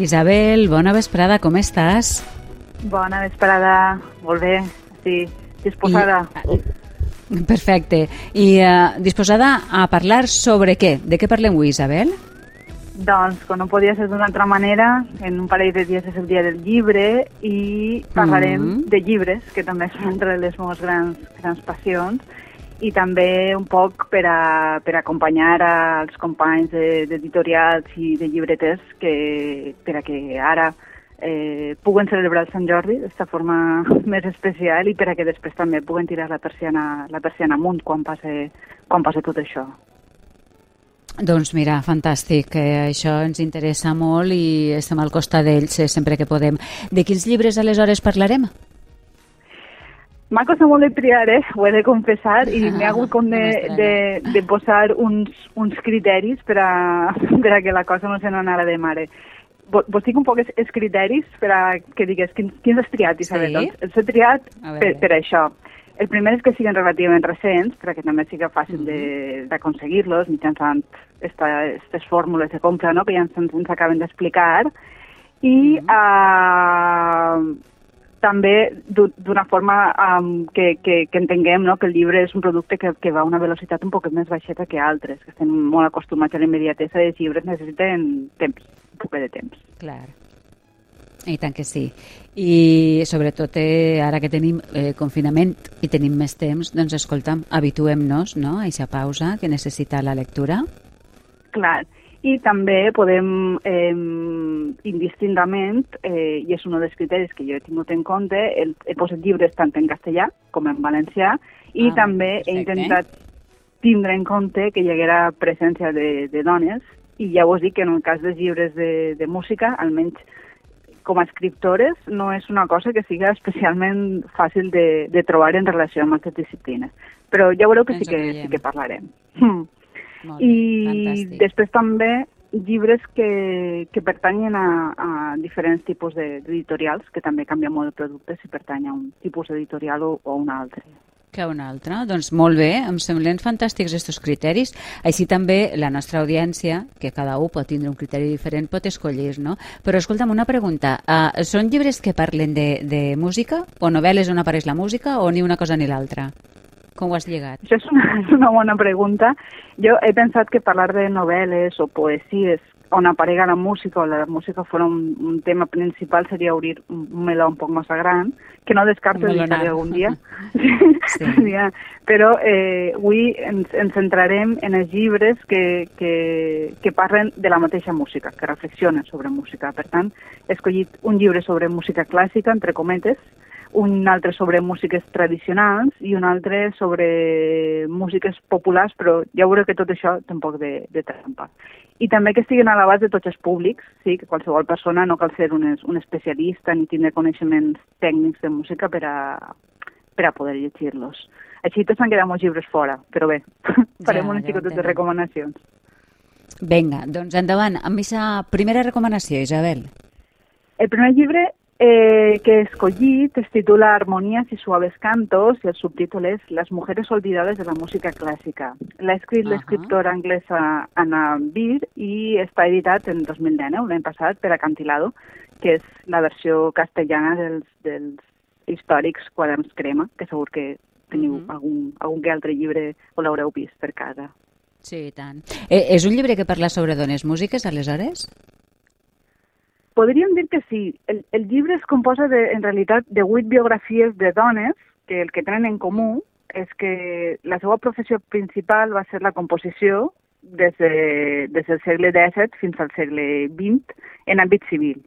Isabel, bona vesprada, com estàs? Bona vesprada, molt bé, sí, disposada. I, perfecte. I uh, disposada a parlar sobre què? De què parlem avui, Isabel? Doncs, com no podia ser d'una altra manera, en un parell de dies és el dia del llibre i parlarem mm -hmm. de llibres, que també són entre les meves grans, grans passions, i també un poc per, a, per acompanyar als companys d'editorials i de llibreters que, per a que ara eh, puguen celebrar el Sant Jordi d'esta forma més especial i per a que després també puguen tirar la persiana, la persiana amunt quan passe, quan passe tot això. Doncs mira, fantàstic, eh, això ens interessa molt i estem al costat d'ells eh, sempre que podem. De quins llibres aleshores parlarem? M'ha costat molt de triar, eh? ho he de confessar, i m'he hagut com de, de, de posar uns, uns criteris per a, per a que la cosa no se n'anara de mare. Vos dic un poc els criteris per a que digues quins, quins has triat, Isabel. Sí? Doncs els he triat per, per això. El primer és que siguin relativament recents, perquè també sigui fàcil d'aconseguir-los mitjançant aquestes fórmules de compra no? que ja ens, ens acaben d'explicar. I mm -hmm. uh, també d'una forma um, que, que, que entenguem no? que el llibre és un producte que, que va a una velocitat un poc més baixeta que altres, que estem molt acostumats a la immediatesa de llibres necessiten temps, un poc de temps. Clar. I tant que sí. I sobretot eh, ara que tenim eh, confinament i tenim més temps, doncs escolta'm, habituem-nos no, a aquesta pausa que necessita la lectura. Clar, i també podem eh, indistintament, eh, i és un dels criteris que jo he tingut en compte, el, he posat llibres tant en castellà com en valencià i ah, també perfecte. he intentat tindre en compte que hi haguera presència de, de dones i ja us dic que en el cas dels llibres de, de música, almenys com a escriptores no és una cosa que siga especialment fàcil de, de trobar en relació amb altres disciplines. Però ja veureu que sí que, sí que parlarem. Molt I bé, després també llibres que, que pertanyen a, a diferents tipus d'editorials, que també canvia molt el producte si pertany a un tipus editorial o, o a un altre que una altra. Doncs molt bé, em semblen fantàstics aquests criteris. Així també la nostra audiència, que cada un pot tindre un criteri diferent, pot escollir, no? Però escolta'm, una pregunta. Uh, són llibres que parlen de, de música o novel·les on apareix la música o ni una cosa ni l'altra? Com ho has lligat? Això és una, és una bona pregunta. Jo he pensat que parlar de novel·les o poesies on aparega la música o la música fos un, un tema principal seria obrir un meló un poc massa gran, que no descarto editar algun dia. sí. Però eh, avui ens, ens centrarem en els llibres que, que, que parlen de la mateixa música, que reflexionen sobre música. Per tant, he escollit un llibre sobre música clàssica, entre cometes, un altre sobre músiques tradicionals i un altre sobre músiques populars, però ja veureu que tot això té un poc de, de trampa. I també que estiguin a l'abast de tots els públics, sí, que qualsevol persona no cal ser un, un especialista ni tindre coneixements tècnics de música per a, per a poder llegir-los. Així tots han quedat molts llibres fora, però bé, farem ja, unes ja xicotes de recomanacions. Vinga, doncs endavant, amb aquesta primera recomanació, Isabel. El primer llibre eh, que he escollit es titula Armonías y suaves cantos i el subtítol és Les mujeres olvidades de la música clàssica. L'ha escrit uh -huh. l'escriptora anglesa Anna Beer i està editat en 2019, l'any passat, per Acantilado, que és la versió castellana dels, dels històrics quaderns crema, que segur que teniu uh -huh. algun, algun que altre llibre o l'haureu vist per casa. Sí, i tant. Eh, és un llibre que parla sobre dones músiques, aleshores? Podríem dir que sí. El, el llibre es composa, de, en realitat, de vuit biografies de dones que el que tenen en comú és que la seva professió principal va ser la composició des, de, des del segle XVII fins al segle XX en àmbit civil.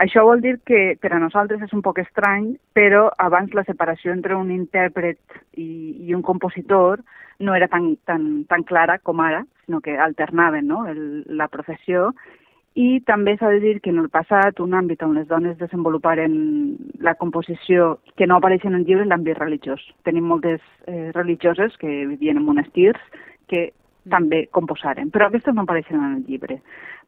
Això vol dir que per a nosaltres és un poc estrany, però abans la separació entre un intèrpret i, i un compositor no era tan, tan, tan clara com ara, sinó que alternaven no? el, la professió i també s'ha de dir que en el passat un àmbit on les dones desenvoluparen la composició que no apareixen en llibres l'àmbit religiós. Tenim moltes eh, religioses que vivien en monestirs que mm. també composaren, però aquestes no apareixen en el llibre.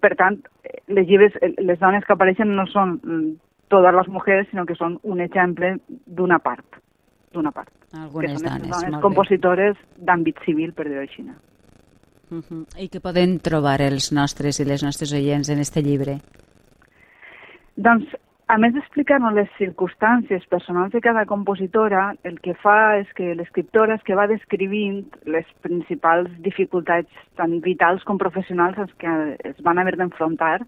Per tant, les, llibres, eh, les dones que apareixen no són mm, totes les mujeres, sinó que són un exemple d'una part, d'una part. Algunes que són dones, dones compositores d'àmbit civil, per dir-ho així. Uh -huh. I què poden trobar els nostres i les nostres oients en este llibre? Doncs, a més d'explicar-nos les circumstàncies personals de cada compositora, el que fa és que l'escriptora és que va descrivint les principals dificultats tant vitals com professionals als que es van haver d'enfrontar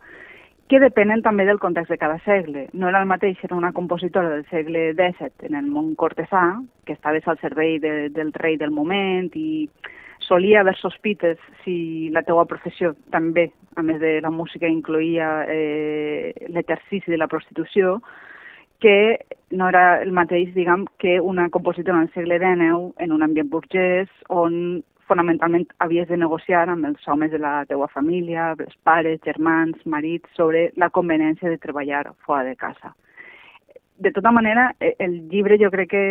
que depenen també del context de cada segle. No era el mateix ser una compositora del segle XVII en el món cortesà, que estaves al servei de, del rei del moment i solia haver sospites si la teua professió també, a més de la música, incloïa eh, l'exercici de la prostitució, que no era el mateix, diguem, que una compositora en el segle XIX en un ambient burgès on fonamentalment havies de negociar amb els homes de la teua família, els pares, germans, marits, sobre la conveniència de treballar fora de casa. De tota manera, e, el llibre jo crec que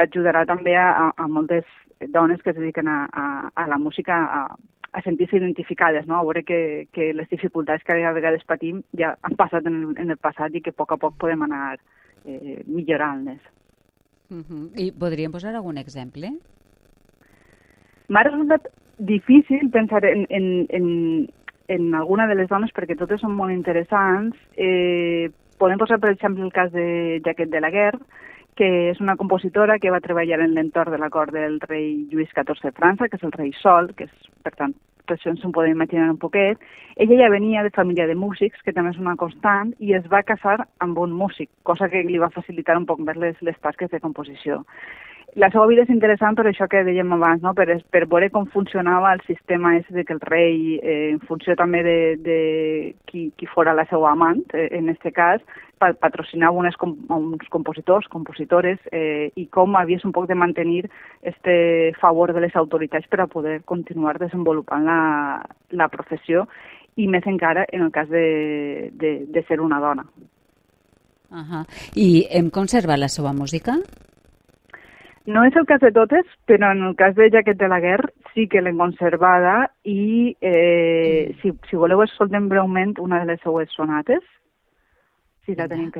ajudarà també a, a moltes dones que es dediquen a, a, a la música a, a sentir-se identificades, no? a veure que, que les dificultats que a vegades patim ja han passat en el, en el passat i que a poc a poc podem anar eh, millorant-les. Uh -huh. I podríem posar algun exemple? M'ha resultat difícil pensar en, en, en, en alguna de les dones perquè totes són molt interessants. Eh, podem posar, per exemple, el cas de Jaquet de la Guerra, que és una compositora que va treballar en l'entorn de la cort del rei Lluís XIV de França, que és el rei Sol, que és, per tant, per això ens ho podem imaginar un poquet. Ella ja venia de família de músics, que també és una constant, i es va casar amb un músic, cosa que li va facilitar un poc més les, les tasques de composició la seva vida és interessant per això que dèiem abans, no? per, per veure com funcionava el sistema és de que el rei, eh, en funció també de, de qui, qui fora la seva amant, eh, en aquest cas, patrocinava unes, com, uns compositors, compositores, eh, i com havies un poc de mantenir este favor de les autoritats per a poder continuar desenvolupant la, la professió, i més encara en el cas de, de, de ser una dona. Uh -huh. I hem conservat la seva música? No és el cas de totes, però en el cas de Jaquet de la Guerra sí que l'hem conservada i eh, si, si voleu escoltem breument una de les seues sonates, si la tenim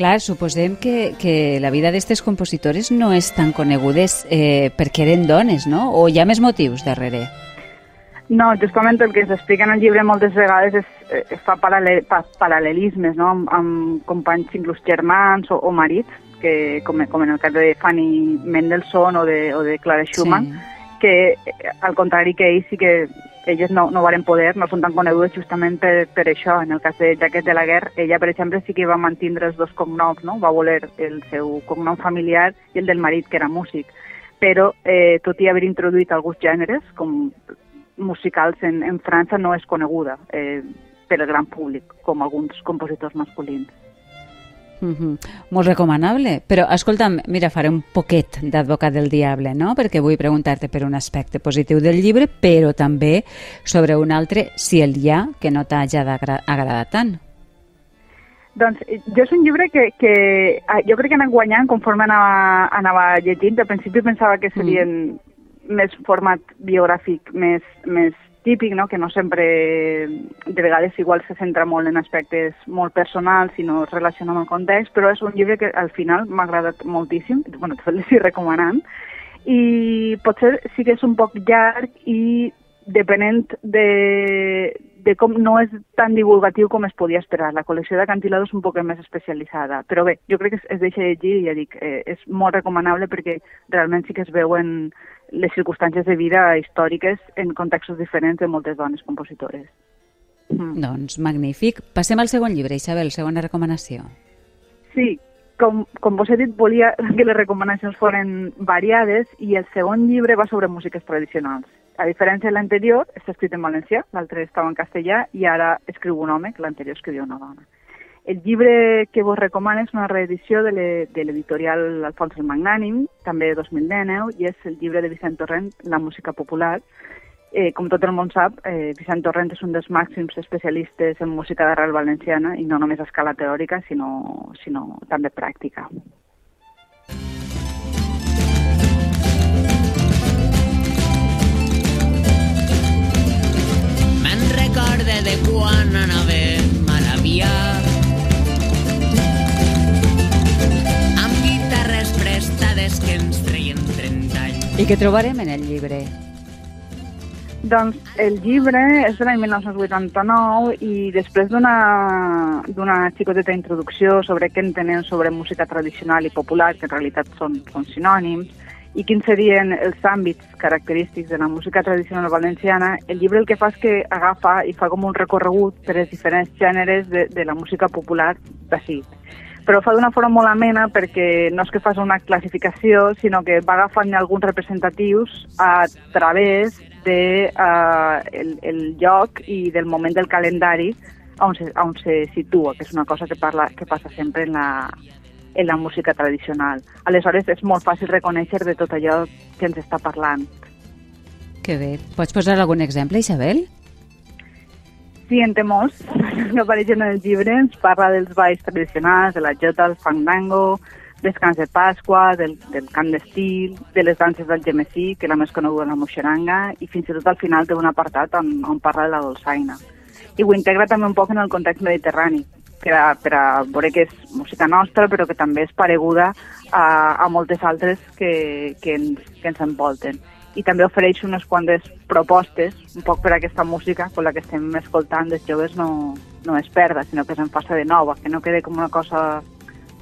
Clar, suposem que, que la vida d'aquestes compositores no és tan conegudes eh, perquè eren dones, no? O hi ha més motius darrere? No, justament el que s'explica en el llibre moltes vegades és, eh, fa paral·lel, pa, paral·lelismes no? amb, amb companys inclús germans o, o marits, que, com, com en el cas de Fanny Mendelssohn o de, o de Clara Schumann, sí. que al contrari que ells sí que elles no, no varen poder, no són tan conegudes justament per, per això. En el cas de Jaquet de la Guerra, ella, per exemple, sí que va mantindre els dos cognoms, no? va voler el seu cognom familiar i el del marit, que era músic. Però, eh, tot i haver introduït alguns gèneres, com musicals en, en França, no és coneguda eh, per al gran públic, com alguns compositors masculins. Mm -hmm. Molt recomanable. Però, escolta'm, mira, faré un poquet d'advocat del diable, no? Perquè vull preguntar-te per un aspecte positiu del llibre, però també sobre un altre, si el hi ha, que no t'hagi agradat tant. Doncs jo és un llibre que, que ah, jo crec que anat guanyant conforme anava, anava llegint. Al principi pensava que serien mm. més format biogràfic, més, més típic, no? que no sempre, de vegades igual se centra molt en aspectes molt personals, sinó es relaciona amb el context, però és un llibre que al final m'ha agradat moltíssim, bueno, te l'estic recomanant, i potser sí que és un poc llarg i depenent de, de com no és tan divulgatiu com es podia esperar. La col·lecció de Cantilado és un poc més especialitzada, però bé, jo crec que es, es deixa llegir i ja dic, eh, és molt recomanable perquè realment sí que es veuen les circumstàncies de vida històriques en contextos diferents de moltes dones compositores. Mm. Doncs magnífic. Passem al segon llibre, Isabel, segona recomanació. Sí, com, com vos he dit, volia que les recomanacions foren variades i el segon llibre va sobre músiques tradicionals. A diferència de l'anterior, està escrit en valencià, l'altre estava en castellà i ara escriu un home, que l'anterior escrivia una dona. El llibre que vos recomano és una reedició de l'editorial Alfons el Magnànim, també de 2019, i és el llibre de Vicent Torrent, La música popular. Eh, com tot el món sap, eh, Vicent Torrent és un dels màxims especialistes en música d'arrel valenciana, i no només a escala teòrica, sinó, sinó també pràctica. Què trobarem en el llibre? Doncs el llibre és de l'any 1989 i després d'una xicoteta introducció sobre què entenem sobre música tradicional i popular, que en realitat són, són sinònims, i quins serien els àmbits característics de la música tradicional valenciana, el llibre el que fa és que agafa i fa com un recorregut per els diferents gèneres de, de la música popular d'ací. Però ho fa d'una forma molt amena perquè no és que fas una classificació, sinó que va agafant alguns representatius a través de uh, el, el lloc i del moment del calendari on se, on se situa, que és una cosa que, parla, que passa sempre en la, en la música tradicional. Aleshores és molt fàcil reconèixer de tot allò que ens està parlant. Que bé. Pots posar algun exemple, Isabel? Té molts. No apareixen en el llibre, ens parla dels balls tradicionals, de la jota, el fandango, dels cants de Pasqua, del, del cant d'estil, de les danses del gemesí, que és la més coneguda la moixeranga, i fins i tot al final té un apartat on, on parla de la dolçaina. I ho integra també un poc en el context mediterrani, per a, per a veure que és música nostra, però que també és pareguda a, a moltes altres que, que, ens, que ens envolten. I també ofereix unes quantes propostes, un poc per a aquesta música, con la que estem escoltant dels joves no, no es perda, sinó que se'n faça de nova, que no quede com una cosa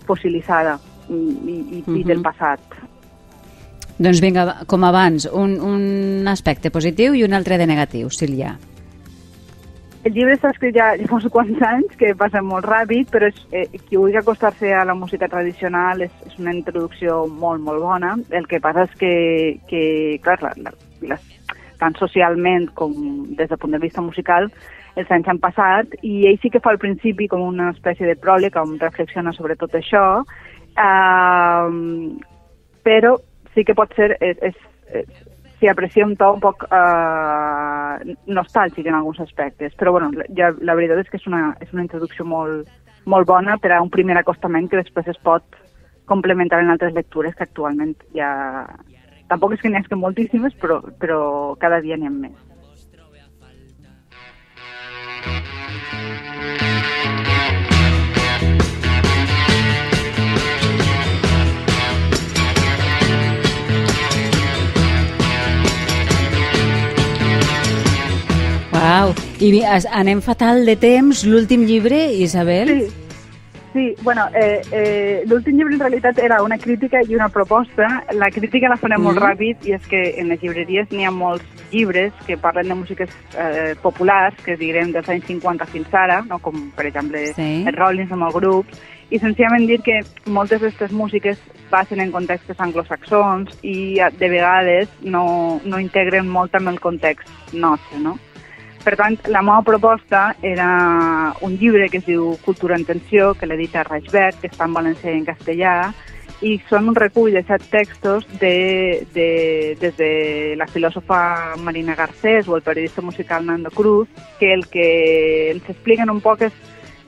fossilitzada i, i, i uh -huh. del passat. Doncs vinga, com abans, un, un aspecte positiu i un altre de negatiu, Sílvia. El llibre està escrit ja, fa uns quants anys, que passa molt ràpid, però és, eh, qui vulgui acostar-se a la música tradicional és, és una introducció molt, molt bona. El que passa és que, que clar, la, la, la, tant socialment com des del punt de vista musical, els anys han passat i ell sí que fa al principi com una espècie de pròleg on reflexiona sobre tot això, eh, però sí que pot ser, és, és, és s'hi aprecia un to un poc eh, nostàlgic en alguns aspectes, però bueno, ja, la veritat és que és una, és una introducció molt, molt bona per a un primer acostament que després es pot complementar en altres lectures que actualment ja... Tampoc és que n'hi hagi moltíssimes, però, però cada dia n'hi ha més. Uau, i anem fatal de temps. L'últim llibre, Isabel? Sí, sí bueno, eh, eh, l'últim llibre en realitat era una crítica i una proposta. La crítica la farem mm. molt ràpid i és que en les llibreries n'hi ha molts llibres que parlen de músiques eh, populars, que direm dels anys 50 fins ara, no? com per exemple Sí. els Rollins amb els grups, i senzillament dir que moltes d'aquestes músiques passen en contextes anglosaxons i de vegades no, no integren molt amb el context nostre, no? Per tant, la meva proposta era un llibre que es diu Cultura en tensió, que l'edita Raixberg, que està en valencià i en castellà, i són un recull de set textos de, de, des de la filòsofa Marina Garcés o el periodista musical Nando Cruz, que el que ens expliquen un poc és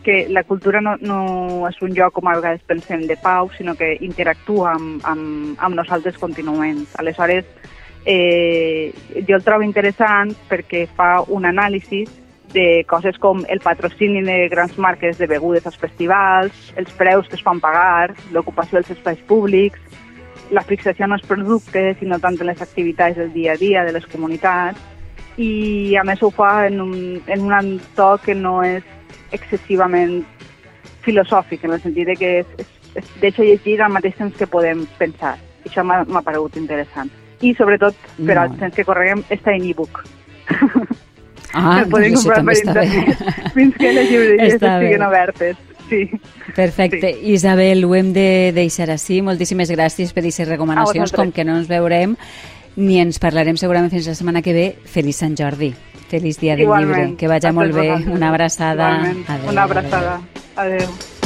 que la cultura no, no és un lloc, com a vegades pensem, de pau, sinó que interactua amb, amb, amb nosaltres contínuament. Aleshores, eh, jo el trobo interessant perquè fa un anàlisi de coses com el patrocini de grans marques de begudes als festivals, els preus que es fan pagar, l'ocupació dels espais públics, la fixació en els productes i no tant en les activitats del dia a dia de les comunitats i a més ho fa en un, en un entorn que no és excessivament filosòfic, en el sentit que es, es, es deixa llegir al mateix temps que podem pensar. Això m'ha paregut interessant. I sobretot, per Molt. als temps que correguem, està en e-book. Ah, el podem doncs comprar per internet fins que les llibreries estiguin obertes. Sí. Perfecte. Isabel, ho hem de deixar així. Moltíssimes gràcies per aquestes recomanacions. Com que no ens veurem ni ens parlarem segurament fins la setmana que ve, feliç Sant Jordi. Feliç dia del Igualment. llibre. Que vagi molt bé. vosaltres. Una abraçada. Adéu, Una adéu. abraçada. Adéu. Hey,